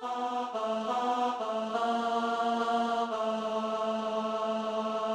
Oh. oh, oh.